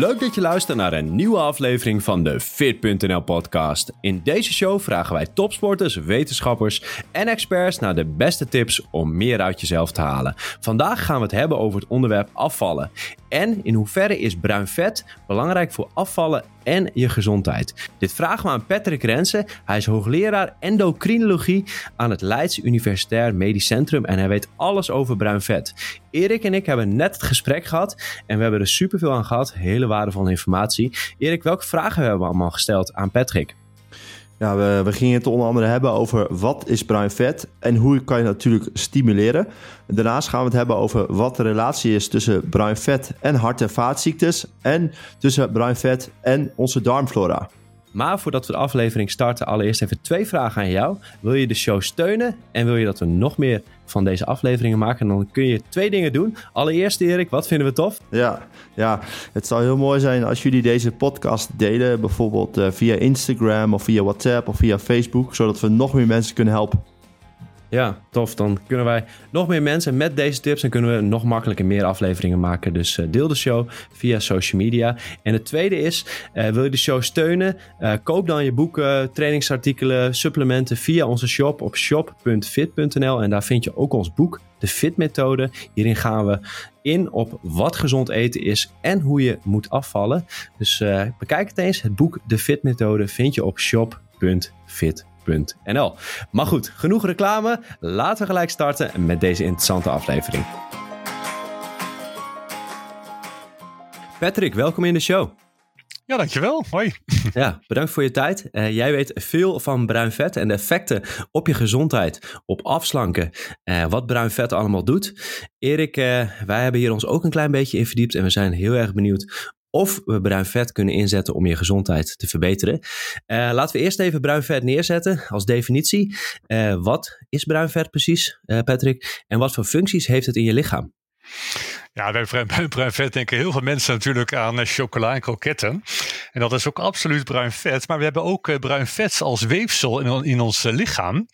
Leuk dat je luistert naar een nieuwe aflevering van de Fit.nl podcast. In deze show vragen wij topsporters, wetenschappers en experts naar de beste tips om meer uit jezelf te halen. Vandaag gaan we het hebben over het onderwerp afvallen. En in hoeverre is bruin vet belangrijk voor afvallen en je gezondheid? Dit vragen we aan Patrick Rensen. Hij is hoogleraar endocrinologie aan het Leids Universitair Medisch Centrum en hij weet alles over bruin vet. Erik en ik hebben net het gesprek gehad en we hebben er superveel aan gehad. Hele waardevolle informatie. Erik, welke vragen hebben we allemaal gesteld aan Patrick? Ja, we, we, gingen het onder andere hebben over wat is bruin vet en hoe kan je natuurlijk stimuleren. Daarnaast gaan we het hebben over wat de relatie is tussen bruin vet en hart- en vaatziektes en tussen bruin vet en onze darmflora. Maar voordat we de aflevering starten, allereerst even twee vragen aan jou. Wil je de show steunen en wil je dat we nog meer van deze afleveringen maken? Dan kun je twee dingen doen. Allereerst, Erik, wat vinden we tof? Ja, ja het zou heel mooi zijn als jullie deze podcast delen. Bijvoorbeeld uh, via Instagram of via WhatsApp of via Facebook. Zodat we nog meer mensen kunnen helpen. Ja, tof. Dan kunnen wij nog meer mensen met deze tips en kunnen we nog makkelijker meer afleveringen maken. Dus uh, deel de show via social media. En het tweede is, uh, wil je de show steunen? Uh, koop dan je boeken, trainingsartikelen, supplementen via onze shop op shop.fit.nl. En daar vind je ook ons boek, de Fit Methode. Hierin gaan we in op wat gezond eten is en hoe je moet afvallen. Dus bekijk het eens. Het boek De Fit Methode vind je op Maar goed, genoeg reclame. Laten we gelijk starten met deze interessante aflevering. Patrick, welkom in de show. Ja, dankjewel. Hoi. Ja, bedankt voor je tijd. Uh, jij weet veel van bruin vet en de effecten op je gezondheid, op afslanken, uh, wat bruin vet allemaal doet. Erik, uh, wij hebben hier ons ook een klein beetje in verdiept en we zijn heel erg benieuwd of we bruin vet kunnen inzetten om je gezondheid te verbeteren. Uh, laten we eerst even bruin vet neerzetten als definitie. Uh, wat is bruin vet precies, uh, Patrick? En wat voor functies heeft het in je lichaam? Ja, bij bruin vet denken heel veel mensen natuurlijk aan chocola en kroketten. En dat is ook absoluut bruin vet. Maar we hebben ook bruin vet als weefsel in, in ons lichaam.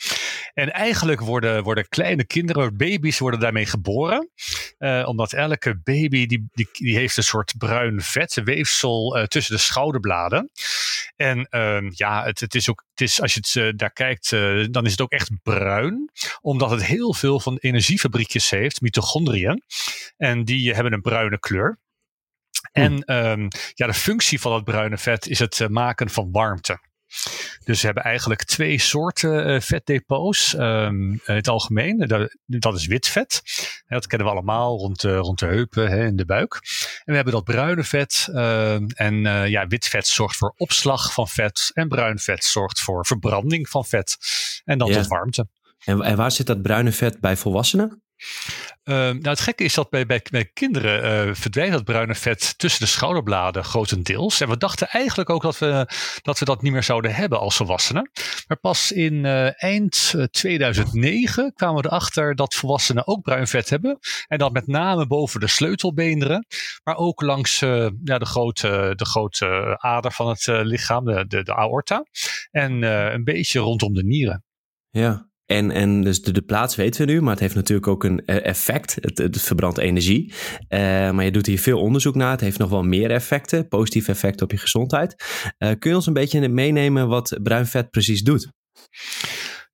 En eigenlijk worden, worden kleine kinderen, baby's, worden daarmee geboren. Uh, omdat elke baby die, die, die heeft een soort bruin vet weefsel tussen de schouderbladen. En uh, ja, het, het is ook, het is, als je het daar kijkt, dan is het ook echt bruin. Omdat het heel veel van energiefabriekjes heeft, mitochondriën. En die hebben een bruine kleur. En um, ja, de functie van dat bruine vet is het maken van warmte. Dus we hebben eigenlijk twee soorten uh, vetdepots um, in het algemeen. Dat, dat, is wit vet. Dat kennen we allemaal rond de, rond de heupen hè, en de buik. En we hebben dat bruine vet. Uh, en uh, ja, wit vet zorgt voor opslag van vet. En bruin vet zorgt voor verbranding van vet. En dan ja. tot warmte. En, en waar zit dat bruine vet bij volwassenen? Uh, nou, het gekke is dat bij, bij, bij kinderen uh, verdwijnt dat bruine vet tussen de schouderbladen grotendeels. En we dachten eigenlijk ook dat we dat, we dat niet meer zouden hebben als volwassenen. Maar pas in uh, eind 2009 kwamen we erachter dat volwassenen ook bruin vet hebben. En dat met name boven de sleutelbeenderen, maar ook langs ja, de, grote, de grote ader van het lichaam, de, de, de aorta. En een beetje rondom de nieren. Ja, en, en dus de, de, plaats weten we nu, maar het heeft natuurlijk ook een effect. Het, verbrandt energie. Uh, maar je doet hier veel onderzoek naar. Het heeft nog wel meer effecten, positieve effecten op je gezondheid. Uh, kun je ons een beetje meenemen wat bruin vet precies doet?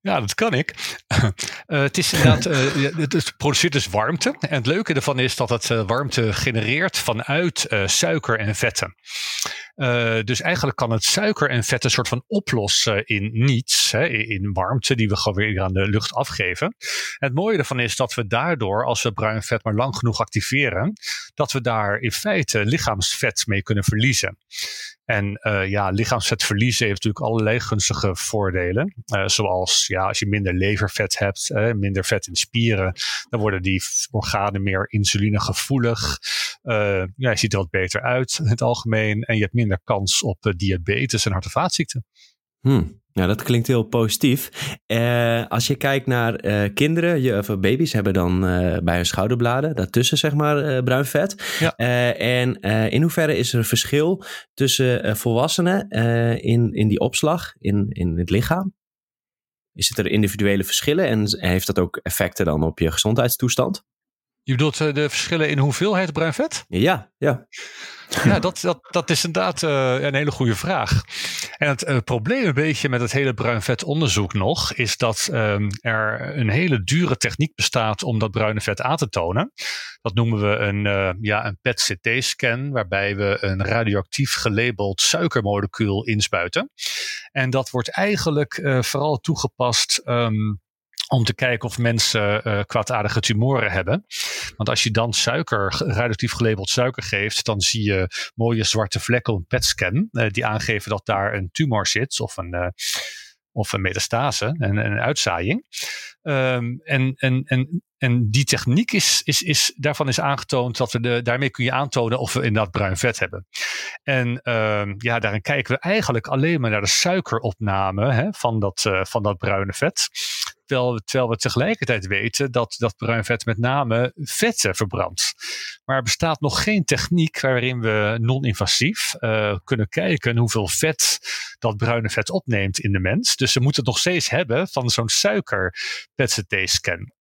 Ja, dat kan ik. Uh, het is inderdaad, uh, het produceert dus warmte. En het leuke ervan is dat het uh, warmte genereert vanuit suiker en vetten. dus eigenlijk kan het suiker en vetten soort van oplossen in niets, hè, in warmte die we gewoon weer aan de lucht afgeven. En het mooie ervan is dat we daardoor, als we bruin vet maar lang genoeg activeren, dat we daar in feite lichaamsvet mee kunnen verliezen. En uh, ja, lichaamsvet verliezen heeft natuurlijk allerlei gunstige voordelen. Uh, zoals ja, als je minder levervet hebt, uh, minder vet in spieren, dan worden die organen meer insulinegevoelig. ja, je ziet er wat beter uit in het algemeen. En je hebt minder kans op diabetes en hart- en vaatziekten. Hmm. Nou, dat klinkt heel positief. Uh, als je kijkt naar uh, kinderen, je, of baby's hebben dan uh, bij hun schouderbladen, daartussen zeg maar bruin vet. Ja. en in hoeverre is er een verschil tussen volwassenen in, in die opslag in, in het lichaam? Is het er individuele verschillen en heeft dat ook effecten dan op je gezondheidstoestand? Je bedoelt de verschillen in hoeveelheid bruin vet? Ja, ja. Ja, dat, dat, dat is inderdaad uh, een hele goede vraag. En het uh, probleem een beetje met het hele bruin vet onderzoek nog, is dat um, er een hele dure techniek bestaat om dat bruine vet aan te tonen. Dat noemen we een, uh, ja, een PET-CT-scan, waarbij we een radioactief gelabeld suikermolecuul inspuiten. En dat wordt eigenlijk vooral toegepast um, om te kijken of mensen uh, kwaadaardige tumoren hebben. Want als je dan suiker, radioactief gelabeld suiker geeft, dan zie je mooie zwarte vlekken op een PET-scan uh, die aangeven dat daar een tumor zit of een, uh, of een metastase, een, een uitzaaiing. Um, en, en, en, en die techniek is, is, is, daarvan is aangetoond dat we de, daarmee kun je aantonen of we inderdaad bruin vet hebben. En um, ja, daarin kijken we eigenlijk alleen maar naar de suikeropname hè, van, dat, van dat bruine vet. Terwijl we, tegelijkertijd weten dat dat bruin vet met name vetten verbrandt. Maar er bestaat nog geen techniek waarin we non-invasief uh, kunnen kijken hoeveel vet dat bruine vet opneemt in de mens. Dus we moeten het nog steeds hebben van zo'n suiker PET-CT-scan.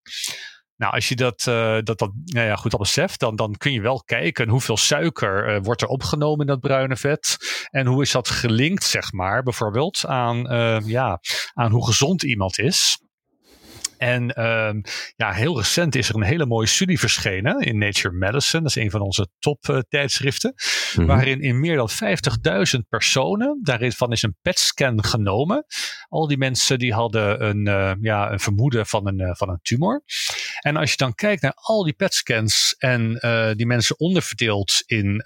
Nou, als je dat, uh, dat, dat nou ja, goed al beseft, dan, dan kun je wel kijken hoeveel suiker uh, wordt er opgenomen in dat bruine vet. En hoe is dat gelinkt, zeg maar, bijvoorbeeld aan, ja, aan hoe gezond iemand is. En um, ja, heel recent is er een hele mooie studie verschenen in Nature Medicine. Dat is een van onze top uh, tijdschriften. Mm-hmm. Waarin in meer dan 50.000 personen, daarvan is een PET-scan genomen. Al die mensen die hadden een, uh, ja, een vermoeden van een, uh, van een tumor. En als je dan kijkt naar al die PET-scans en die mensen onderverdeeld in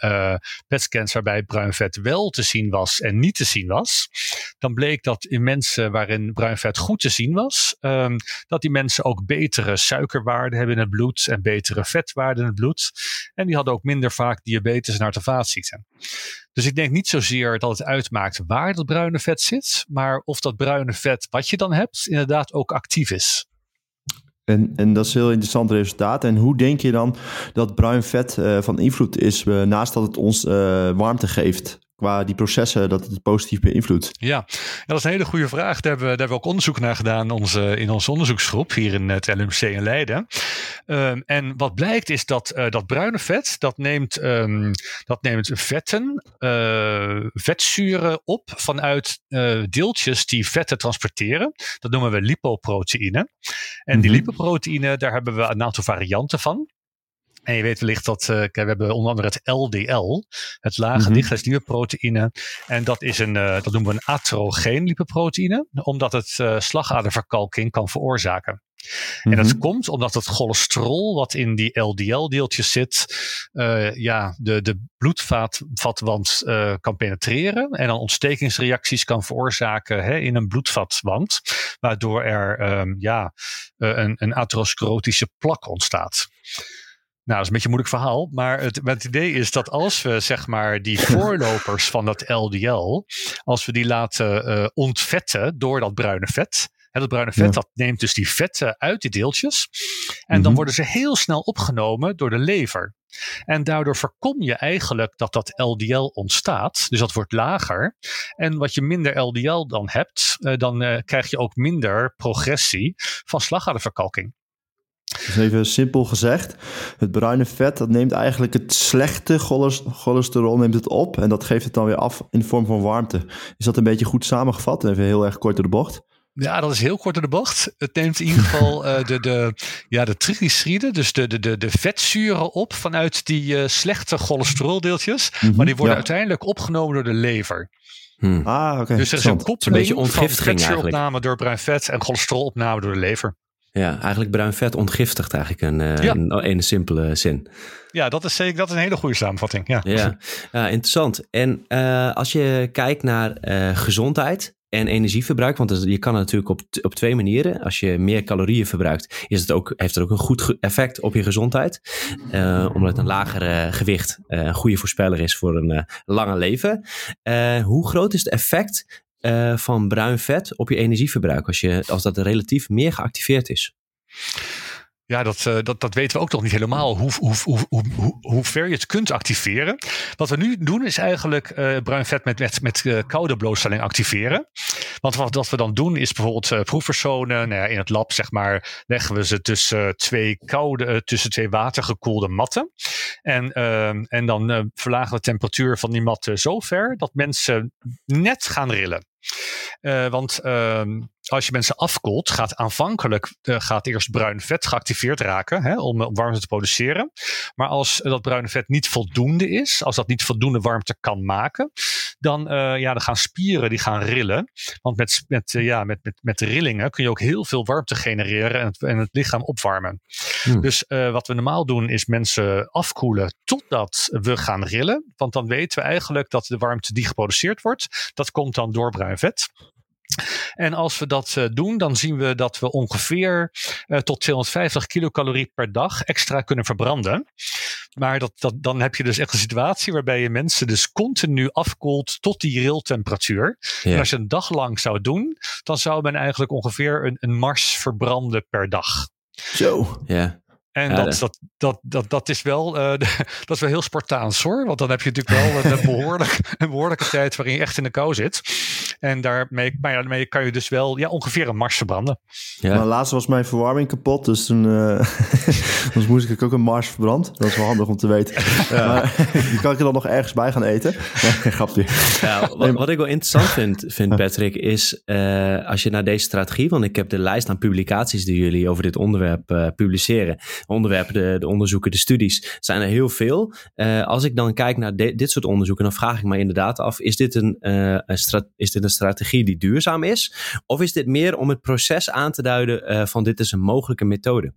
PET-scans waarbij bruin vet wel te zien was en niet te zien was. Dan bleek dat in mensen waarin bruin vet goed te zien was, um, dat die mensen ook betere suikerwaarden hebben in het bloed en betere vetwaarden in het bloed. En die hadden ook minder vaak diabetes en hart-. Dus ik denk niet zozeer dat het uitmaakt waar dat bruine vet zit, maar of dat bruine vet wat je dan hebt inderdaad ook actief is. En, en dat is een heel interessant resultaat. En hoe denk je dan dat bruin vet uh, van invloed is, uh, naast dat het ons uh, warmte geeft? Qua die processen dat het positief beïnvloedt? Ja. ja, dat is een hele goede vraag. Daar hebben, we, daar hebben we ook onderzoek naar gedaan onze, in onze onderzoeksgroep hier in het LMC in Leiden. Um, en wat blijkt is dat uh, dat bruine vet, dat neemt, um, dat neemt vetten, uh, vetzuren op vanuit uh, deeltjes die vetten transporteren. Dat noemen we lipoproteïne. En die lipoproteïne, daar hebben we een aantal varianten van. En je weet wellicht dat uh, we hebben onder andere het LDL, het lage dichtlijnslipoproteïne. En dat is een, uh, dat noemen we een atrogeen lipoproteïne, omdat het uh, slagaderverkalking kan veroorzaken. En dat mhm. komt omdat het cholesterol wat in die LDL-deeltjes zit, uh, ja, de, de bloedvatwand uh, kan penetreren en dan ontstekingsreacties kan veroorzaken hè, in een bloedvatwand, waardoor er um, ja, uh, een, een atherosclerotische plak ontstaat. Nou, dat is een beetje een moeilijk verhaal. Maar het, het, idee is dat als we zeg maar die voorlopers van dat LDL, als we die laten uh, ontvetten door dat bruine vet. En dat bruine vet ja. dat neemt dus die vetten uit die deeltjes. En dan worden ze heel snel opgenomen door de lever. En daardoor voorkom je eigenlijk dat dat LDL ontstaat. Dus dat wordt lager. En wat je minder LDL dan hebt, uh, dan uh, krijg je ook minder progressie van slagaderverkalking. Dus even simpel gezegd, het bruine vet dat neemt eigenlijk het slechte cholesterol neemt het op en dat geeft het dan weer af in de vorm van warmte. Is dat een beetje goed samengevat? Even heel erg kort door de bocht. Ja, dat is heel kort door de bocht. Het neemt in ieder geval uh, de, de, ja, de triglyceriden, dus de, de, de, de vetzuren op vanuit die uh, slechte cholesteroldeeltjes. Mm -hmm, maar die worden ja. uiteindelijk opgenomen door de lever. Hmm. Ah, oké. Okay. Dus er is een koppeling een van vetzuuropname door bruin vet en cholesterolopname door de lever. Ja, eigenlijk bruin vet ontgiftigt eigenlijk een, uh, ja. in een simpele zin. Ja, dat is zeker dat is een hele goede samenvatting. Ja, ja. ja interessant. En uh, als je kijkt naar uh, gezondheid en energieverbruik, want je kan het natuurlijk op, op twee manieren. Als je meer calorieën verbruikt, is het ook, heeft het ook een goed effect op je gezondheid. omdat een lager gewicht een goede voorspeller is voor een lange leven. hoe groot is het effect uh, van bruin vet op je energieverbruik als, je, als dat relatief meer geactiveerd is? Ja, dat, uh, dat, dat weten we ook nog niet helemaal hoe, hoe, hoe, hoe, hoe ver je het kunt activeren. Wat we nu doen is eigenlijk uh, bruin vet met, met, met uh, koude blootstelling activeren. Want wat, we dan doen is bijvoorbeeld proefpersonen nou ja, in het lab, zeg maar, leggen we ze tussen twee koude, tussen twee watergekoelde matten. En, ehm, en dan verlagen we de temperatuur van die matten zo ver dat mensen net gaan rillen. Want uh, als je mensen afkoelt, gaat aanvankelijk uh, gaat eerst bruin vet geactiveerd raken hè, om, om, warmte te produceren. Maar als dat bruine vet niet voldoende is, als dat niet voldoende warmte kan maken, dan, uh, ja, dan gaan spieren die gaan rillen. Want met, met, ja, met, met, met rillingen kun je ook heel veel warmte genereren en het, en het lichaam opwarmen. Hmm. Dus wat we normaal doen is mensen afkoelen totdat we gaan rillen. Want dan weten we eigenlijk dat de warmte die geproduceerd wordt, dat komt dan door bruin vet. En als we dat uh, doen, dan zien we dat we ongeveer uh, tot 250 kilocalorie per dag extra kunnen verbranden. Maar dat, dat, dan heb je dus echt een situatie waarbij je mensen dus continu afkoelt tot die riltemperatuur. Ja. En als je een dag lang zou doen, dan zou men eigenlijk ongeveer een, een mars verbranden per dag. Zo. Ja. En ja, dat, dat, dat, dat, dat, is wel, uh, dat is wel heel Spartaans hoor. Want dan heb je natuurlijk wel een, behoorlijk, een behoorlijke tijd waarin je echt in de kou zit. En daarmee, maar ja, daarmee kan je dus wel ja, ongeveer een mars verbranden. Ja. Maar laatst was mijn verwarming kapot. Dus toen, uh, moest ik ook een mars verbrand. Dat is wel handig om te weten. Ja. Maar die kan ik er dan nog ergens bij gaan eten. Grapje. Ja, wat, wat, ik wel interessant vind, vind Patrick, is uh, als je naar deze strategie... Want ik heb de lijst aan publicaties die jullie over dit onderwerp publiceren onderwerpen, de, de, onderzoeken, de studies, zijn er heel veel. Uh, als ik dan kijk naar dit soort onderzoeken, dan vraag ik me inderdaad af: is dit een, uh, een is dit een strategie die duurzaam is? Of is dit meer om het proces aan te duiden uh, van dit is een mogelijke methode?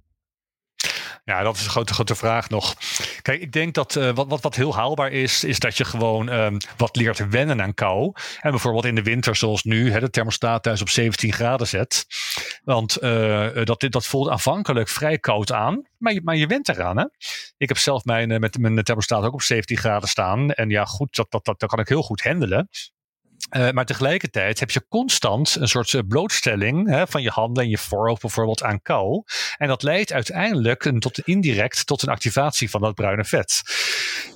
Ja, dat is een grote, grote vraag nog. Kijk, ik denk dat uh, wat, wat, wat heel haalbaar is, is dat je gewoon um, wat leert wennen aan kou. En bijvoorbeeld in de winter, zoals nu, hè, de thermostaat thuis op 17 graden zet. Want uh, dat, dat voelt aanvankelijk vrij koud aan, maar je, maar je went eraan. Hè? Ik heb zelf mijn, met mijn thermostaat ook op 17 graden staan. En ja, goed, dat, dat, dat, dat kan ik heel goed handelen. Uh, maar tegelijkertijd heb je constant een soort uh, blootstelling hè, van je handen en je voorhoofd bijvoorbeeld aan kou. En dat leidt uiteindelijk een, tot indirect tot een activatie van dat bruine vet.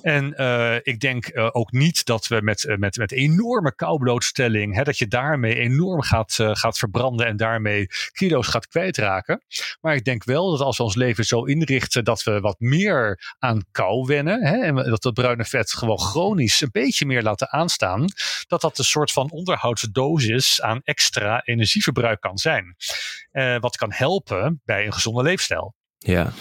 En uh, ik denk ook niet dat we met, met, met enorme koublootstelling, hè, dat je daarmee enorm gaat, gaat verbranden en daarmee kilo's gaat kwijtraken. Maar ik denk wel dat als we ons leven zo inrichten dat we wat meer aan kou wennen hè, en dat dat bruine vet gewoon chronisch een beetje meer laten aanstaan, dat dat een soort van onderhoudsdosis aan extra energieverbruik kan zijn. Uh, wat kan helpen bij een gezonde leefstijl. Ja.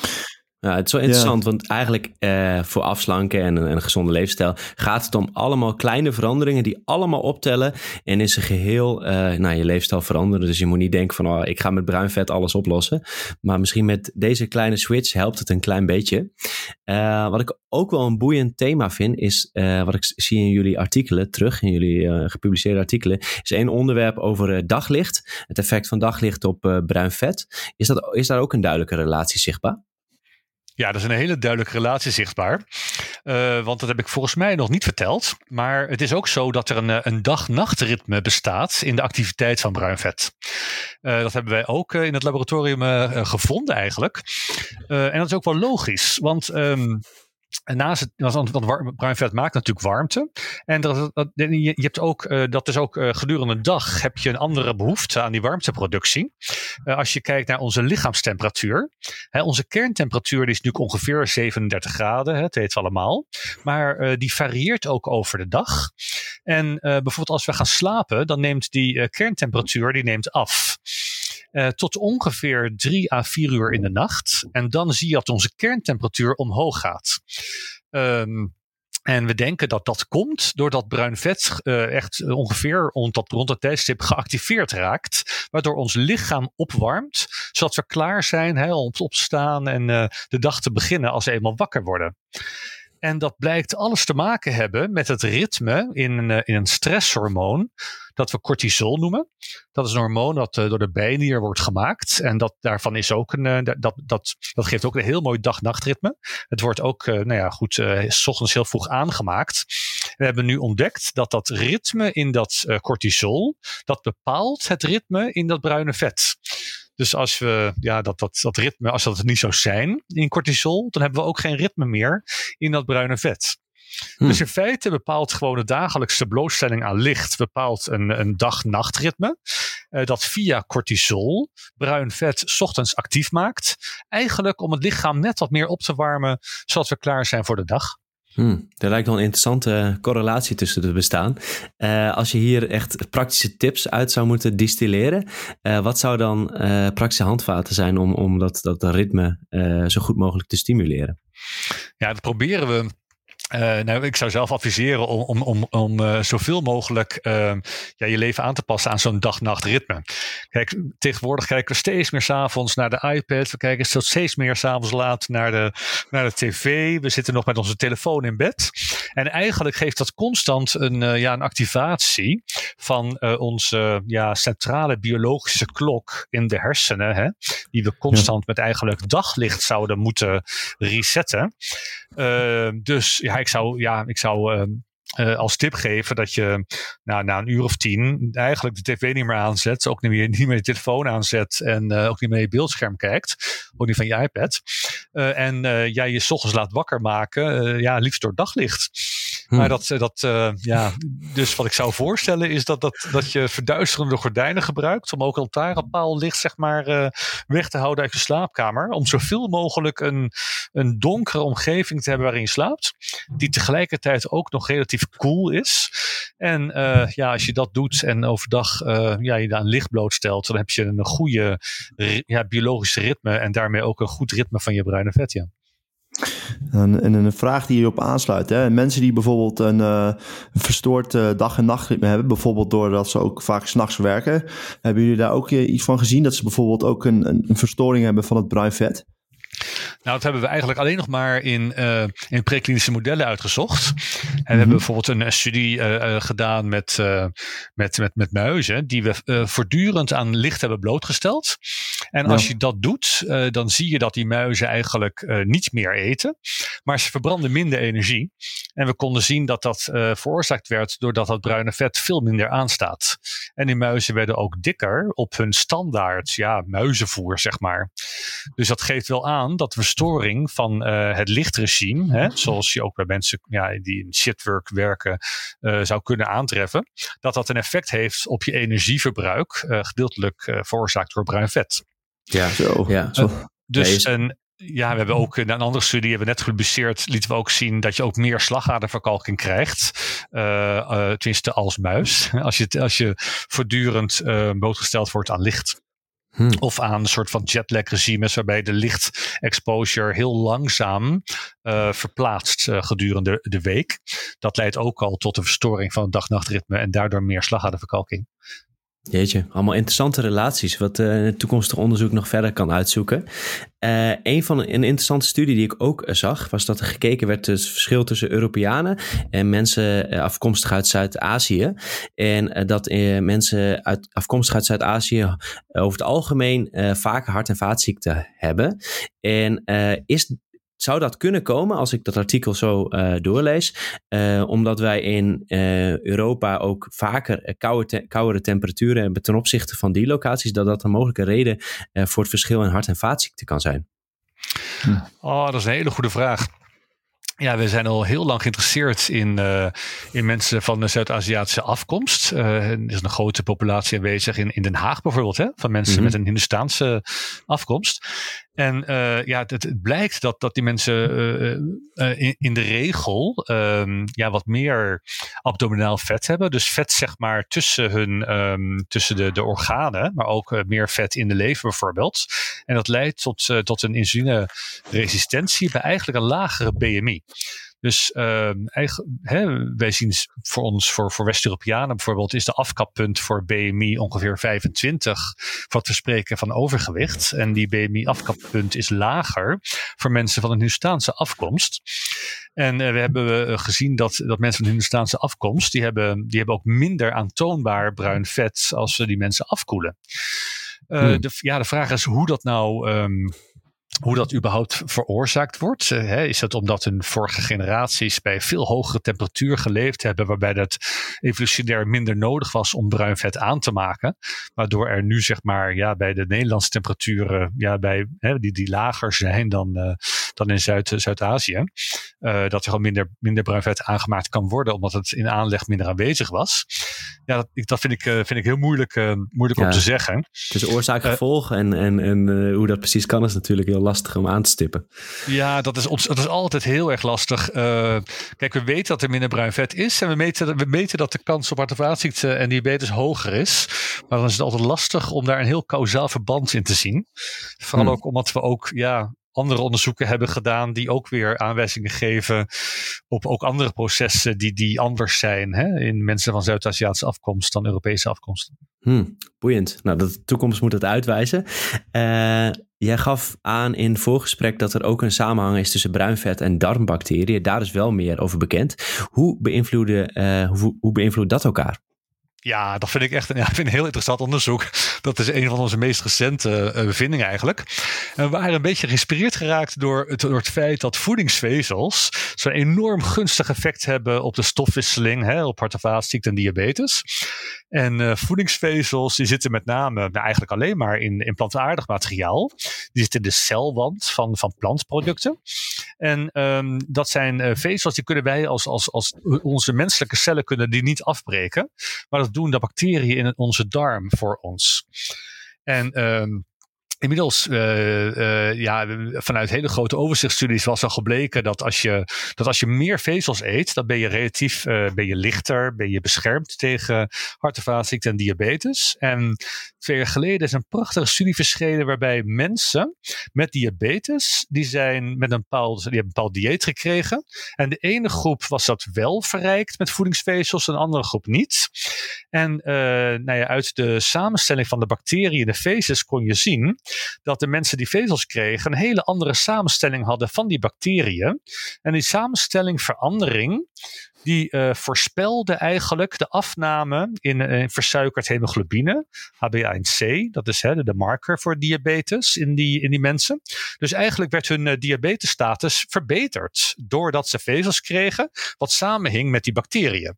Ja, het is wel interessant, want eigenlijk uh, voor afslanken en een, een, gezonde leefstijl gaat het om allemaal kleine veranderingen die allemaal optellen en in zijn geheel uh, nou, je leefstijl veranderen. Dus je moet niet denken van oh, ik ga met bruin vet alles oplossen. Maar misschien met deze kleine switch helpt het een klein beetje. Uh, wat ik ook wel een boeiend thema vind, is wat ik zie in jullie artikelen terug, in jullie gepubliceerde artikelen, is één onderwerp over daglicht. Het effect van daglicht op bruin vet. Is, dat, is daar ook een duidelijke relatie zichtbaar? Ja, dat is een hele duidelijke relatie zichtbaar. Uh, want dat heb ik volgens mij nog niet verteld. Maar het is ook zo dat er een, eh, een dag-nachtritme bestaat in de activiteit van bruin vet. Uh, dat hebben wij ook in het laboratorium gevonden eigenlijk. en dat is ook wel logisch. Want um, en naast het, want, bruin vet maakt natuurlijk warmte. En dat, dat, je, hebt ook, uh, dat is ook uh, gedurende de dag heb je een andere behoefte aan die warmteproductie. Uh, als je kijkt naar onze lichaamstemperatuur. Hè, onze kerntemperatuur die is nu ongeveer 37 graden, hè, het we allemaal. Maar die varieert ook over de dag. En bijvoorbeeld als we gaan slapen, dan neemt die kerntemperatuur die neemt af. Uh, tot ongeveer 3 à 4 uur in de nacht. En dan zie je dat onze kerntemperatuur omhoog gaat. Um, en we denken dat dat komt doordat bruin vet uh, echt ongeveer rond dat, rond tijdstip geactiveerd raakt. Waardoor ons lichaam opwarmt, zodat we klaar zijn om op te staan en de dag te beginnen als we eenmaal wakker worden. En dat blijkt alles te maken hebben met het ritme in, uh, in een stresshormoon dat we cortisol noemen. Dat is een hormoon dat uh, door de bijnier wordt gemaakt. En dat, daarvan is ook een, uh, dat, dat, dat geeft ook een heel mooi dag-nachtritme. Het wordt ook, nou ja, goed, s ochtends heel vroeg aangemaakt. We hebben nu ontdekt dat dat ritme in dat cortisol, dat bepaalt het ritme in dat bruine vet. Dus als we ja, dat, dat, dat ritme, als dat niet zou zijn in cortisol, dan hebben we ook geen ritme meer in dat bruine vet. Hmm. Dus in feite bepaalt gewoon de dagelijkse blootstelling aan licht bepaalt een, een dag-nachtritme. Uh, dat via cortisol bruin vet ochtends actief maakt. Eigenlijk om het lichaam net wat meer op te warmen, zodat we klaar zijn voor de dag. Hmm, er lijkt wel een interessante correlatie tussen te bestaan. Uh, als je hier echt praktische tips uit zou moeten distilleren, uh, wat zou dan praktische handvaten zijn om, om dat, dat ritme zo goed mogelijk te stimuleren? Ja, dat proberen we uh, nou, ik zou zelf adviseren om, om, om, om uh, zoveel mogelijk uh, ja, je leven aan te passen aan zo'n dag-nacht ritme. Kijk, tegenwoordig kijken we steeds meer s'avonds naar de iPad. We kijken steeds meer s'avonds laat naar de, naar de tv. We zitten nog met onze telefoon in bed. En eigenlijk geeft dat constant een, uh, ja, een activatie van onze ja, centrale biologische klok in de hersenen. Hè, die we constant met eigenlijk daglicht zouden moeten resetten. dus ja, ik zou, ja, ik zou ehm, uh, als tip geven dat je nou, na een uur of tien eigenlijk de tv niet meer aanzet, ook niet meer, niet meer je telefoon aanzet en uh, ook niet meer je beeldscherm kijkt, ook niet van je iPad. Uh, en jij je ochtends laat wakker maken, ja, liefst door daglicht. Hm. Maar dat, dat ja, dus wat ik zou voorstellen is dat, dat, dat je verduisterende gordijnen gebruikt om ook al licht zeg maar weg te houden uit je slaapkamer. Om zoveel mogelijk een, een donkere omgeving te hebben waarin je slaapt, die tegelijkertijd ook nog relatief cool is. En ja, als je dat doet en overdag ja, je aan licht blootstelt, dan heb je een goede ja, biologische ritme en daarmee ook een goed ritme van je bruine vet. Ja. En, en een vraag die hierop aansluit. Hè? Mensen die bijvoorbeeld een, uh, verstoord uh, dag- en nachtritme hebben, bijvoorbeeld doordat ze ook vaak s'nachts werken, hebben jullie daar ook iets van gezien? Dat ze bijvoorbeeld ook een, een verstoring hebben van het bruin vet? Nou, dat hebben we eigenlijk alleen nog maar in, uh, in preklinische modellen uitgezocht. En we hebben mhm. bijvoorbeeld een, studie uh, gedaan met, met, met, met muizen, die we voortdurend aan licht hebben blootgesteld. En als je dat doet, dan zie je dat die muizen eigenlijk niet meer eten, maar ze verbranden minder energie. En we konden zien dat dat veroorzaakt werd doordat dat bruine vet veel minder aanstaat. En die muizen werden ook dikker op hun standaard ja, muizenvoer, zeg maar. Dus dat geeft wel aan dat verstoring van het lichtregime, hè, zoals je ook bij mensen ja, die in shitwork werken zou kunnen aantreffen, dat dat een effect heeft op je energieverbruik, uh, gedeeltelijk veroorzaakt door bruin vet. Ja, zo. Ja. dus een, ja, we hebben ook in een andere studie, hebben we net gepubliceerd, lieten we ook zien dat je ook meer slagaderverkalking krijgt. Uh, tenminste als muis. Als je, als je voortdurend uh, blootgesteld wordt aan licht. Hmm. Of aan een soort van jetlag regimes waarbij de lichtexposure heel langzaam uh, verplaatst uh, gedurende de week. Dat leidt ook al tot een verstoring van het dag-nachtritme en daardoor meer slagaderverkalking. Jeetje, allemaal interessante relaties, wat uh, het toekomstig onderzoek nog verder kan uitzoeken. Uh, een van een interessante studie die ik ook zag, was dat er gekeken werd het verschil tussen Europeanen en mensen afkomstig uit Zuid-Azië. En dat mensen uit, afkomstig uit Zuid-Azië over het algemeen vaker hart- en vaatziekten hebben. En is zou dat kunnen komen als ik dat artikel zo uh, doorlees? Uh, omdat wij in uh, Europa ook vaker koude te temperaturen hebben ten opzichte van die locaties, dat dat een mogelijke reden voor het verschil in hart- en vaatziekten kan zijn? Hm. Oh, dat is een hele goede vraag. Ja, we zijn al heel lang geïnteresseerd in, uh, in mensen van de Zuid-Aziatische afkomst. Uh, er is een grote populatie aanwezig in, in Den Haag bijvoorbeeld, hè, van mensen mm -hmm. met een Hindustaanse afkomst. En uh, ja, het, blijkt dat, dat die mensen uh, in, in, de regel um, ja, wat meer abdominaal vet hebben. Dus vet zeg maar tussen, hun, um, tussen de, de organen, maar ook meer vet in de lever bijvoorbeeld. En dat leidt tot, tot een insulineresistentie bij eigenlijk een lagere BMI. Dus uh, hè, wij zien voor ons, voor, voor West-Europeanen bijvoorbeeld, is de afkappunt voor BMI ongeveer 25 wat we spreken van overgewicht. En die BMI-afkappunt is lager voor mensen van een Hindustaanse afkomst. En uh, we hebben uh, gezien dat, dat mensen van Hindustaanse afkomst, die hebben, die hebben ook minder aantoonbaar bruin vet als we die mensen afkoelen. Uh, hmm. de, ja, de vraag is hoe dat nou. Um, hoe dat überhaupt veroorzaakt wordt. Hè? Is dat omdat hun vorige generaties bij veel hogere temperatuur geleefd hebben, waarbij dat evolutionair minder nodig was om bruin vet aan te maken, waardoor er nu zeg maar ja, bij de Nederlandse temperaturen ja, bij, hè, die, die lager zijn dan, uh, dan in Zuid, Zuid-Azië, uh, dat er gewoon minder, minder bruin vet aangemaakt kan worden, omdat het in aanleg minder aanwezig was. Ja, dat, dat vind, ik, uh, vind ik heel moeilijk, moeilijk ja, om te zeggen. Dus oorzaak-gevolg en, en, en hoe dat precies kan is natuurlijk heel lastig om aan te stippen. Ja, dat is, dat is altijd heel erg lastig. Kijk, we weten dat er minder bruin vet is. En we meten, we meten dat de kans op hart- en en diabetes hoger is. Maar dan is het altijd lastig om daar een heel kausaal verband in te zien. Vooral hmm. ook omdat we ook ja, andere onderzoeken hebben gedaan die ook weer aanwijzingen geven op ook andere processen die, die anders zijn hè, in mensen van Zuid-Aziatische afkomst dan Europese afkomst. Hmm, boeiend. Nou, de toekomst moet het uitwijzen. Uh, jij gaf aan in voorgesprek dat er ook een samenhang is tussen bruinvet en darmbacteriën. Daar is wel meer over bekend. Hoe, beïnvloeden, uh, hoe, hoe beïnvloedt dat elkaar? Ja, dat vind ik echt een, ja, vind een heel interessant onderzoek. Dat is een van onze meest recente uh, bevindingen eigenlijk. En we waren een beetje geïnspireerd geraakt door het, door het feit dat voedingsvezels zo'n enorm gunstig effect hebben op de stofwisseling, hè, op hart- en vaatziekten en diabetes. En uh, voedingsvezels die zitten met name nou, eigenlijk alleen maar in, in plantaardig materiaal. Die zitten in de celwand van, van plantproducten. En um, dat zijn uh, vezels die kunnen wij als, als, als onze menselijke cellen kunnen die niet afbreken. Maar dat doen de bacteriën in onze darm voor ons. En um, Inmiddels, uh, uh, ja, vanuit hele grote overzichtsstudies was al gebleken dat als je, dat als je meer vezels eet, dan ben je relatief uh, ben je lichter, ben je beschermd tegen hart- en vaatziekten en diabetes. En twee jaar geleden is een prachtige studie verschenen waarbij mensen met diabetes, die zijn met een bepaald, die hebben een bepaald dieet gekregen. En de ene groep was dat wel verrijkt met voedingsvezels, en de andere groep niet. En nou ja, uit de samenstelling van de bacteriën in de vezels kon je zien dat de mensen die vezels kregen een hele andere samenstelling hadden van die bacteriën. En die samenstelling verandering, die uh, voorspelde eigenlijk de afname in, uh, in versuikerd hemoglobine, HbA1c, dat is hè, de marker voor diabetes in die, in die mensen. Dus eigenlijk werd hun uh, diabetesstatus verbeterd doordat ze vezels kregen, wat samenhing met die bacteriën.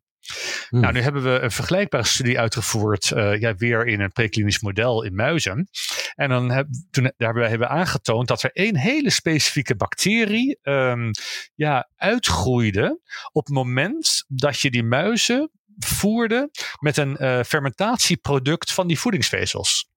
Hmm. Nou, nu hebben we een vergelijkbare studie uitgevoerd, uh, ja, weer in een preklinisch model in muizen. En dan toen hebben we aangetoond dat er één hele specifieke bacterie um, ja, uitgroeide op het moment dat je die muizen voerde met een uh, fermentatieproduct van die voedingsvezels.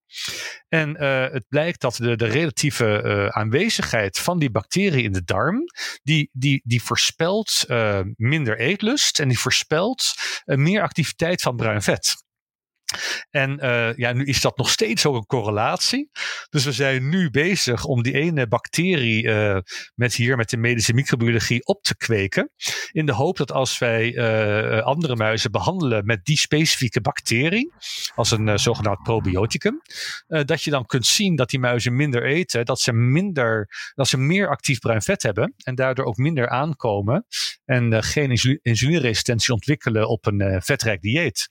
En uh, het blijkt dat de, de relatieve uh, aanwezigheid van die bacterie in de darm, die, die, die voorspelt uh, minder eetlust en die voorspelt meer activiteit van bruin vet. En uh, ja, nu is dat nog steeds ook een correlatie. Dus we zijn nu bezig om die ene bacterie uh, met hier met de medische microbiologie op te kweken. In de hoop dat als wij uh, andere muizen behandelen met die specifieke bacterie, als een zogenaamd probioticum, dat je dan kunt zien dat die muizen minder eten, dat ze minder, dat ze meer actief bruin vet hebben en daardoor ook minder aankomen en geen insulineresistentie ontwikkelen op een vetrijk dieet.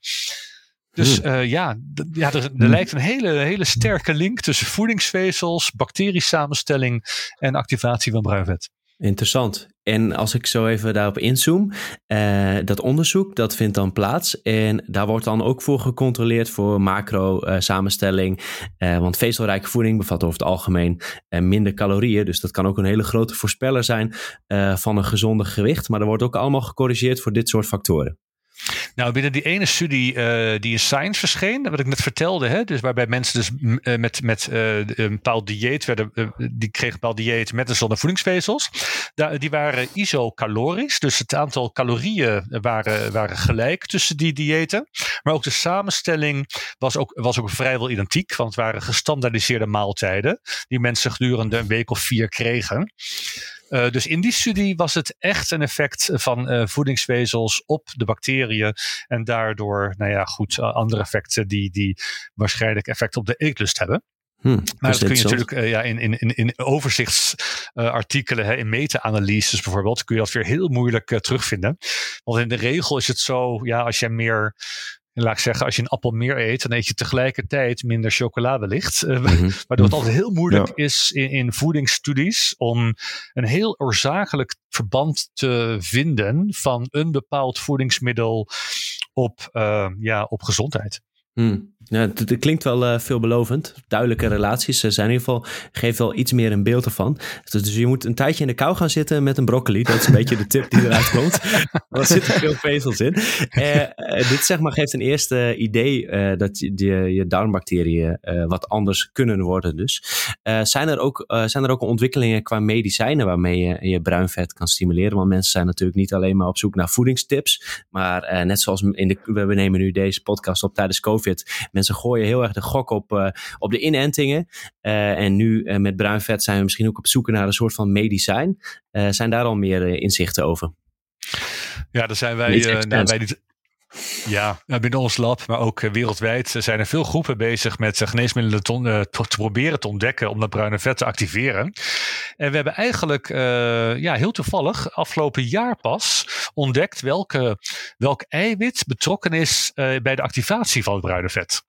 Dus uh, ja, ja, er, er hmm. lijkt een hele, hele sterke link tussen voedingsvezels, bacteriesamenstelling en activatie van bruin vet. Interessant. En als ik zo even daarop inzoom, uh, dat onderzoek dat vindt dan plaats en daar wordt dan ook voor gecontroleerd voor macro-samenstelling. Uh, uh, want vezelrijke voeding bevat over het algemeen minder calorieën, dus dat kan ook een hele grote voorspeller zijn van een gezonde gewicht. Maar er wordt ook allemaal gecorrigeerd voor dit soort factoren. Nou, binnen die ene studie uh, die in Science verscheen, wat ik net vertelde, hè, dus waarbij mensen dus uh, met, met uh, een bepaald dieet werden, die kregen een bepaald dieet met een zonder voedingsvezels, daar, die waren isocalorisch, dus het aantal calorieën waren, waren gelijk tussen die diëten, maar ook de samenstelling was ook, was ook vrijwel identiek, want het waren gestandaardiseerde maaltijden die mensen gedurende een week of vier kregen. Uh, dus in die studie was het echt een effect van uh, voedingsvezels op de bacteriën. En daardoor, nou ja, goed, andere effecten die, die waarschijnlijk effect op de eetlust hebben. Hmm, maar dat kun je natuurlijk uh, ja, in, in, in overzichtsartikelen, in meta-analyses bijvoorbeeld, kun je dat weer heel moeilijk terugvinden. Want in de regel is het zo, ja, als je meer En laat ik zeggen, als je een appel meer eet, dan eet je tegelijkertijd minder chocolade licht. Mm -hmm. Waardoor het altijd heel moeilijk is in, in voedingsstudies om een heel oorzakelijk verband te vinden van een bepaald voedingsmiddel op, uh, ja, op gezondheid. Hmm. Ja, het, klinkt wel uh, veelbelovend. Duidelijke relaties. Ze zijn in ieder geval, geeft wel iets meer een beeld ervan. Dus, dus, je moet een tijdje in de kou gaan zitten met een broccoli. Dat is een beetje de tip die eruit komt. er zitten veel vezels in. Uh, dit zeg maar geeft een eerste idee dat je, je darmbacteriën wat anders kunnen worden. Dus. zijn, er ook, zijn er ook ontwikkelingen qua medicijnen waarmee je je bruin vet kan stimuleren? Want mensen zijn natuurlijk niet alleen maar op zoek naar voedingstips. Maar net zoals in de, we nemen nu deze podcast op tijdens COVID Mensen gooien heel erg de gok op, uh, op de inentingen. Uh, en nu uh, met bruin vet zijn we misschien ook op zoek naar een soort van medicijn. zijn daar al meer inzichten over? Ja, daar zijn wij, nou, wij niet, ja, binnen ons lab, maar ook wereldwijd zijn er veel groepen bezig met geneesmiddelen te, te, proberen te ontdekken om dat bruine vet te activeren. En we hebben eigenlijk ja, heel toevallig afgelopen jaar pas ontdekt welke, welk eiwit betrokken is bij de activatie van het bruine vet.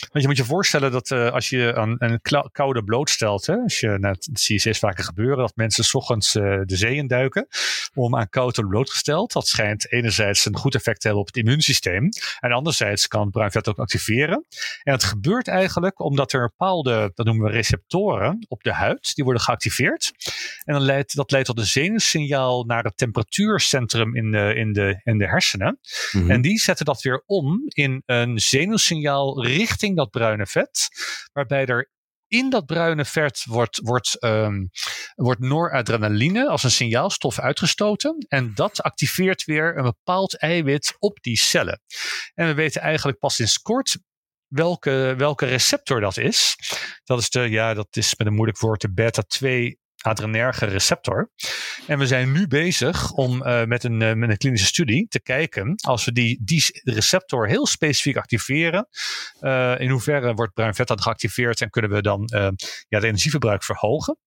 Want je moet je voorstellen dat uh, als je aan een koude blootstelt, hè, als je, nou, dat zie je steeds vaker gebeuren, dat mensen s ochtends uh, de zee induiken om aan koud te blootgesteld. Dat schijnt enerzijds een goed effect te hebben op het immuunsysteem en anderzijds kan het bruin vet ook activeren. En dat gebeurt eigenlijk omdat er bepaalde, dat noemen we receptoren op de huid, die worden geactiveerd. En dan leidt, dat leidt tot een zenuwsignaal naar het temperatuurcentrum in de, in de, in de hersenen. Mm -hmm. En die zetten dat weer om in een zenuwsignaal richting dat bruine vet, waarbij er in dat bruine vet wordt, wordt, um, wordt noradrenaline als een signaalstof uitgestoten. En dat activeert weer een bepaald eiwit op die cellen. En we weten eigenlijk pas sinds kort welke, welke receptor dat is. Dat is de, ja, dat is met een moeilijk woord, de beta-2 adrenerge receptor. En we zijn nu bezig om uh, met, een, uh, met een klinische studie te kijken, als we die, die receptor heel specifiek activeren, uh, in hoeverre wordt bruin vet dan geactiveerd en kunnen we dan ja, het energieverbruik verhogen.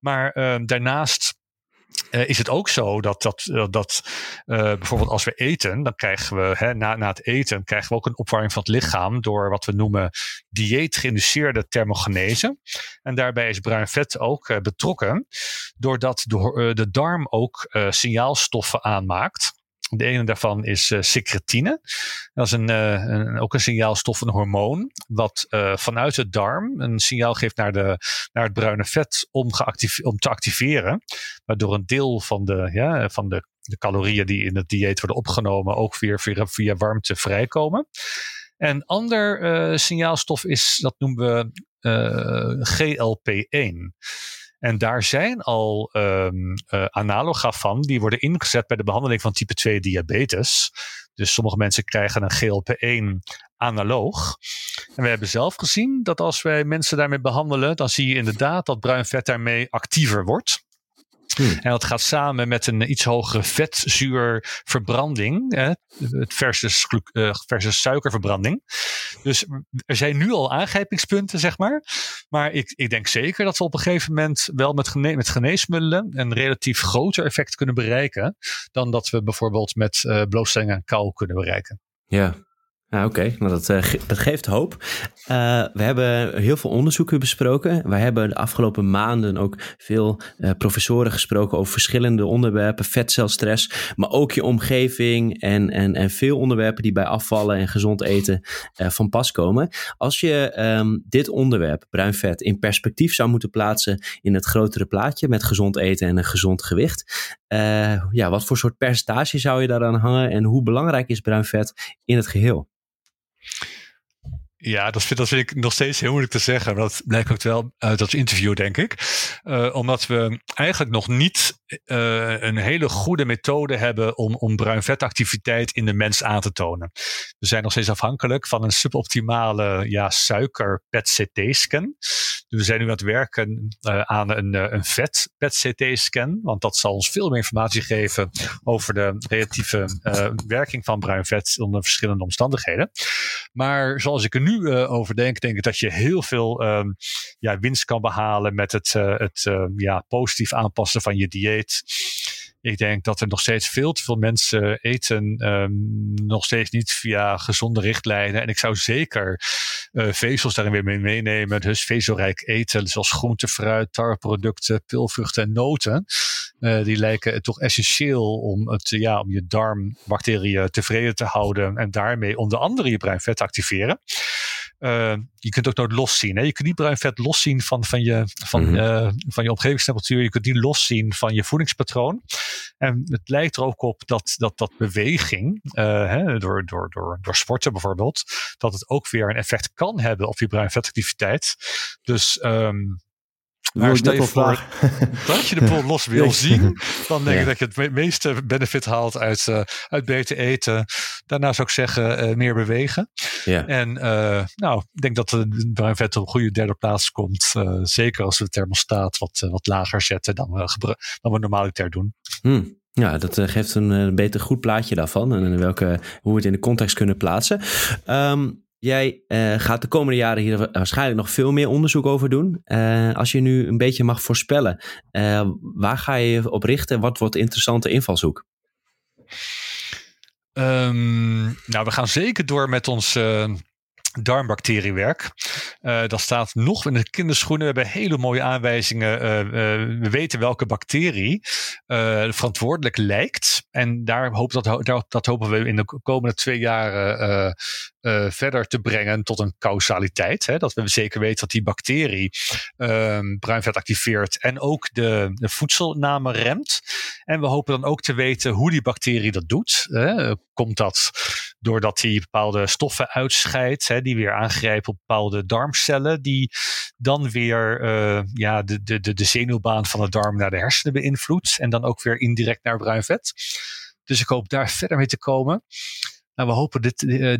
Maar daarnaast uh, is het ook zo dat, dat, dat uh, bijvoorbeeld als we eten, dan krijgen we hè, na, na het eten krijgen we ook een opwarming van het lichaam door wat we noemen dieet geïnduceerde thermogenese. En daarbij is bruin vet ook uh, betrokken, doordat de, de darm ook signaalstoffen aanmaakt. De ene daarvan is uh, secretine. Dat is een, uh, een, ook een signaalstof, een hormoon, wat uh, vanuit de darm een signaal geeft naar, de, naar het bruine vet om, om te activeren. Waardoor een deel van de, ja, van de, de calorieën die in het dieet worden opgenomen ook weer via, via warmte vrijkomen. En ander signaalstof is, dat noemen we GLP-1. En daar zijn al um, uh, analoga van, die worden ingezet bij de behandeling van type 2 diabetes. Dus sommige mensen krijgen een GLP-1 analoog. En we hebben zelf gezien dat als wij mensen daarmee behandelen, dan zie je inderdaad dat bruin vet daarmee actiever wordt. Hmm. En dat gaat samen met een iets hogere vetzuurverbranding, hè, versus, uh, versus suikerverbranding. Dus er zijn nu al aangrijpingspunten, zeg maar. Maar ik, ik denk zeker dat we op een gegeven moment wel met, gene met geneesmiddelen een relatief groter effect kunnen bereiken. dan dat we bijvoorbeeld met uh, blootstelling aan kou kunnen bereiken. Ja, ja, Oké, nou dat, dat geeft hoop. Uh, we hebben heel veel onderzoeken besproken. We hebben de afgelopen maanden ook veel uh, professoren gesproken over verschillende onderwerpen, vetcelstress, maar ook je omgeving en, en, en veel onderwerpen die bij afvallen en gezond eten van pas komen. Als je um, dit onderwerp, bruin vet, in perspectief zou moeten plaatsen in het grotere plaatje met gezond eten en een gezond gewicht, ja, wat voor soort percentage zou je daaraan hangen en hoe belangrijk is bruin vet in het geheel? Ja, dat vind, ik nog steeds heel moeilijk te zeggen. Maar dat blijkt ook wel uit dat interview, denk ik. Uh, omdat we eigenlijk nog niet uh, een hele goede methode hebben om, om bruin vetactiviteit in de mens aan te tonen. We zijn nog steeds afhankelijk van een suboptimale ja, suiker PET-CT-scan. Dus we zijn nu aan het werken uh, aan een, een vet PET-CT-scan. Want dat zal ons veel meer informatie geven over de relatieve werking van bruin vet onder verschillende omstandigheden. Maar zoals ik er nu over denk, denk ik dat je heel veel um, ja, winst kan behalen met het, het ja, positief aanpassen van je dieet. Ik denk dat er nog steeds veel te veel mensen eten, ehm, nog steeds niet via gezonde richtlijnen. En ik zou zeker uh, vezels daarin weer mee meenemen. Dus vezelrijk eten, zoals groente, fruit, tarweproducten, pilvruchten en noten. Uh, die lijken toch essentieel om, het, ja, om je darmbacteriën tevreden te houden. En daarmee onder andere je bruin vet te activeren. Uh, je kunt ook nooit loszien. Hè? Je kunt niet bruin vet loszien van, van, je, van, mm -hmm. van je omgevingstemperatuur. Je kunt niet loszien van je voedingspatroon. En het lijkt er ook op dat, dat, dat beweging, uh, hè, door, door, door, door sporten bijvoorbeeld, dat het ook weer een effect kan hebben op je bruin vetactiviteit. Dus um, maar stel je voor dat je de boel los wil zien, dan denk ik dat je het meeste benefit haalt uit, uh, uit beter eten. Daarna zou ik zeggen uh, meer bewegen. Ja. En uh, nou, ik denk dat de bruin vet op een goede derde plaats komt. zeker als we de thermostaat wat, wat lager zetten dan we, dan we normaliter doen. Hmm. Ja, dat geeft een, een beter goed plaatje daarvan en welke, hoe we het in de context kunnen plaatsen. Um, Jij uh, gaat de komende jaren hier waarschijnlijk nog veel meer onderzoek over doen. Uh, als je nu een beetje mag voorspellen, uh, waar ga je je op richten? Wat wordt interessante invalshoek? Um, nou, we gaan zeker door met ons darmbacteriewerk. Dat staat nog in de kinderschoenen. We hebben hele mooie aanwijzingen. We weten welke bacterie verantwoordelijk lijkt. En daar, dat, dat hopen we in de komende twee jaar verder te brengen tot een causaliteit. Hè? Dat we zeker weten dat die bacterie ehm, bruinvet activeert en ook de, de voedselname remt. En we hopen dan ook te weten hoe die bacterie dat doet. Hè? Komt dat doordat hij bepaalde stoffen uitscheidt, hè, die weer aangrijpen op bepaalde darmcellen, die dan weer uh, ja, de, de, de zenuwbaan van de darm naar de hersenen beïnvloedt en dan ook weer indirect naar bruin vet. Dus ik hoop daar verder mee te komen. Nou, we hopen dit uh,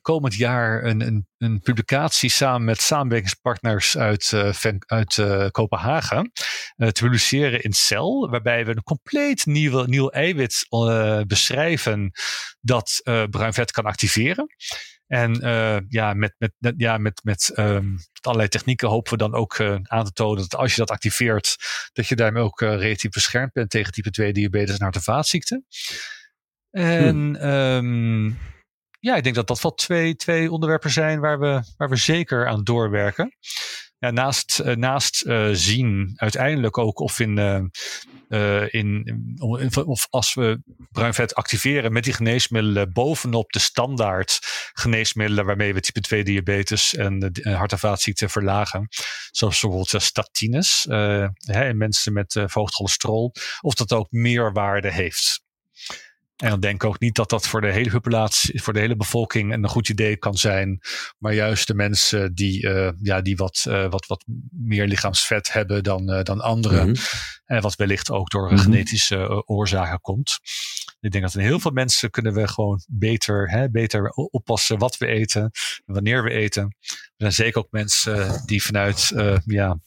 komend jaar een, een, een, publicatie samen met samenwerkingspartners uit, uh, uit uh, Kopenhagen te publiceren in Cell, waarbij we een compleet nieuwe, nieuw eiwit beschrijven dat bruin vet kan activeren. En ja, met, met, ja, met, met um, allerlei technieken hopen we dan ook aan te tonen dat als je dat activeert, dat je daarmee ook relatief beschermd bent tegen type 2 diabetes en hart- en vaatziekten. En hm. um, ja, ik denk dat dat wel twee, twee onderwerpen zijn waar we, waar we zeker aan doorwerken. Ja, naast uh, naast uh, zien uiteindelijk ook of in, uh, in, in, of als we bruin vet activeren met die geneesmiddelen bovenop de standaard geneesmiddelen waarmee we type 2 diabetes en hart- en vaatziekten verlagen. Zoals bijvoorbeeld statines hè, in mensen met verhoogd cholesterol. Of dat ook meer waarde heeft. En dan denk ik ook niet dat dat voor de hele populatie, voor de hele bevolking een goed idee kan zijn. Maar juist de mensen die, uh, ja, die wat, uh, wat, wat meer lichaamsvet hebben dan, uh, dan anderen. Mm -hmm. En wat wellicht ook door mm -hmm. genetische oorzaken komt. Ik denk dat in heel veel mensen kunnen we gewoon beter, hè, beter oppassen wat we eten, wanneer we eten. Er zijn zeker ook mensen die vanuit ja,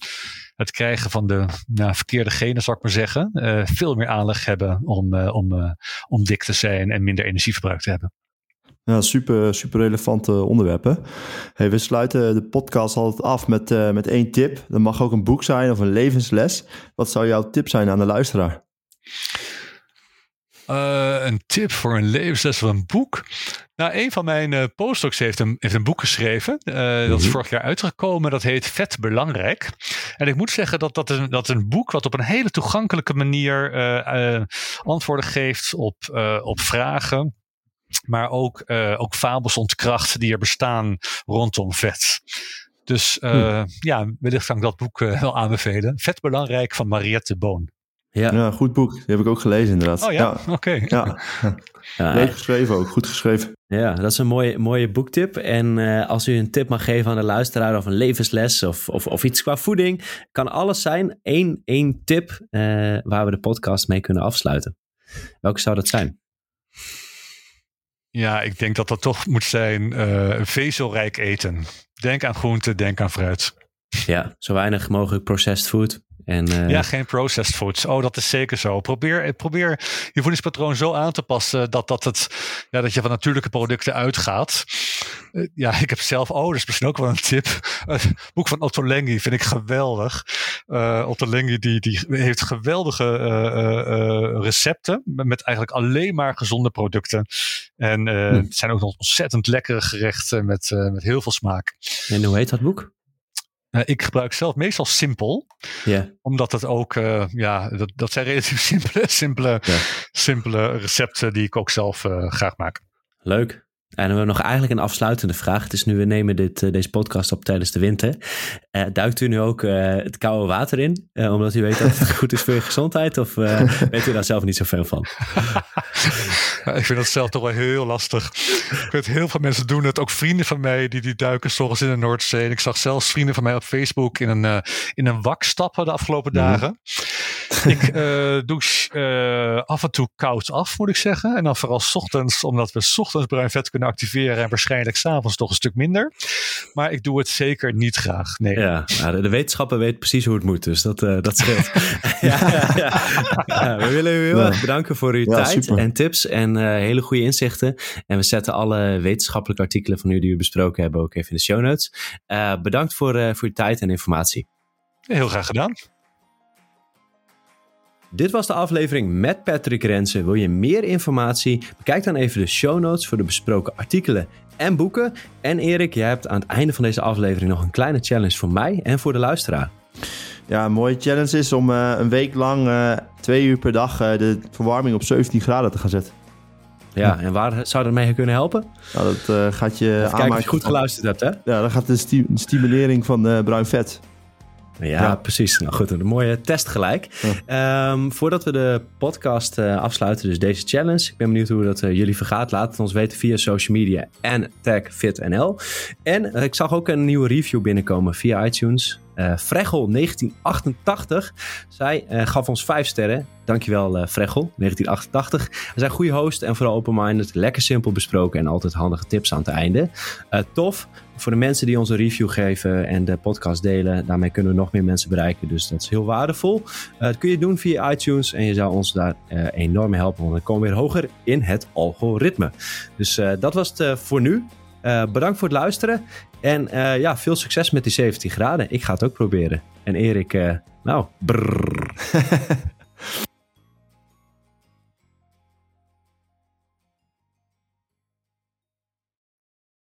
het krijgen van de nou, verkeerde genen, zou ik maar zeggen, uh, veel meer aanleg hebben om, uh, om, uh, om dik te zijn en minder energieverbruik te hebben. Ja, super, super relevante onderwerpen. Hey, we sluiten de podcast altijd af met, met één tip. Dat mag ook een boek zijn of een levensles. Wat zou jouw tip zijn aan de luisteraar? Een tip voor een levensles of een boek. Nou, een van mijn uh, postdocs heeft een, heeft een boek geschreven. Uh, mm-hmm. Dat is mhm. vorig jaar uitgekomen. Dat heet Vet Belangrijk. En ik moet zeggen dat dat een, dat een boek wat op een hele toegankelijke manier antwoorden geeft op, op vragen. Maar ook, ook fabels ontkracht die er bestaan rondom vet. Dus hm. ja, wellicht kan ik dat boek wel aanbevelen. Vet Belangrijk van Mariette Boon. Ja. ja, goed boek. Die heb ik ook gelezen inderdaad. Oh ja, oké. Okay. Ja. ja. Leuk geschreven ook, goed geschreven. Ja, dat is een mooie, mooie boektip. En uh, als u een tip mag geven aan de luisteraar of een levensles of, of, of iets qua voeding, kan alles zijn. Eén, één tip uh, waar we de podcast mee kunnen afsluiten. Welke zou dat zijn? Ja, ik denk dat dat toch moet zijn uh, vezelrijk eten. Denk aan groenten, denk aan fruit. Ja, zo weinig mogelijk processed food En, uh... Ja, geen processed foods. Oh, dat is zeker zo. Probeer, probeer je voedingspatroon zo aan te passen dat, dat, het, ja, dat je van natuurlijke producten uitgaat. Uh, ja, ik heb zelf, oh, dat is misschien ook wel een tip. Het boek van Otto Lengi vind ik geweldig. Otto Lengi die, die heeft geweldige recepten met eigenlijk alleen maar gezonde producten. En hm. het zijn ook nog ontzettend lekkere gerechten met, met heel veel smaak. En hoe heet dat boek? Uh, ik gebruik zelf meestal simpel. Yeah. Omdat het ook, uh, ja, dat, dat zijn relatief simpele, simpele, yeah. simpele recepten die ik ook zelf uh, graag maak. Leuk. En we hebben nog eigenlijk een afsluitende vraag. Het is nu, we nemen dit, deze podcast op tijdens de winter. duikt u nu ook het koude water in? omdat u weet dat het goed is voor je gezondheid? Of weet u daar zelf niet zoveel van? ik vind dat zelf toch wel heel lastig. Ik weet heel veel mensen doen het. Ook vrienden van mij die, die duiken soms in de Noordzee. En ik zag zelfs vrienden van mij op Facebook in een, in een wak stappen de afgelopen mhm. dagen. Ik uh, douche uh, af en toe koud af, moet ik zeggen. En dan vooral s ochtends, omdat we s ochtends bruin vet kunnen activeren. En waarschijnlijk s'avonds toch een stuk minder. Maar ik doe het zeker niet graag. Nee. Ja, nou, de, wetenschapper weet precies hoe het moet. Dus dat, dat scheelt. ja, ja, ja, we willen u heel erg bedanken voor uw tijd super. en tips. En hele goede inzichten. En we zetten alle wetenschappelijke artikelen van u die we besproken hebben ook even in de show notes. Uh, bedankt voor, uh, voor uw tijd en informatie. Heel graag gedaan. Dit was de aflevering met Patrick Rensen. Wil je meer informatie? Bekijk dan even de show notes voor de besproken artikelen en boeken. En Erik, jij hebt aan het einde van deze aflevering nog een kleine challenge voor mij en voor de luisteraar. Ja, een mooie challenge is om uh, een week lang twee uur per dag de verwarming op 17 graden te gaan zetten. Ja, en waar zou dat mee kunnen helpen? Nou, dat gaat je aanmaken... Je goed geluisterd hebt, hè? Ja, dan gaat de sti stimulering van bruin vet. Ja, ja, precies. Nou goed, een mooie test gelijk. Ja. Um, voordat we de podcast uh, afsluiten, dus deze challenge. Ik ben benieuwd hoe dat uh, jullie vergaat. Laat het ons weten via social media en tag FitNL. En ik zag ook een nieuwe review binnenkomen via iTunes. Uh, 1988. Zij gaf ons vijf sterren. Dankjewel, uh, Frechel, 1988. Hij zijn goede host en vooral open-minded. Lekker simpel besproken en altijd handige tips aan het einde. Uh, tof. Voor de mensen die ons een review geven en de podcast delen. Daarmee kunnen we nog meer mensen bereiken. Dus dat is heel waardevol. Uh, dat kun je doen via iTunes. En je zou ons daar enorm helpen. Want dan komen we weer hoger in het algoritme. Dus dat was het voor nu. Bedankt voor het luisteren. En ja, veel succes met die 17 graden. Ik ga het ook proberen. En Erik, nou, brrr.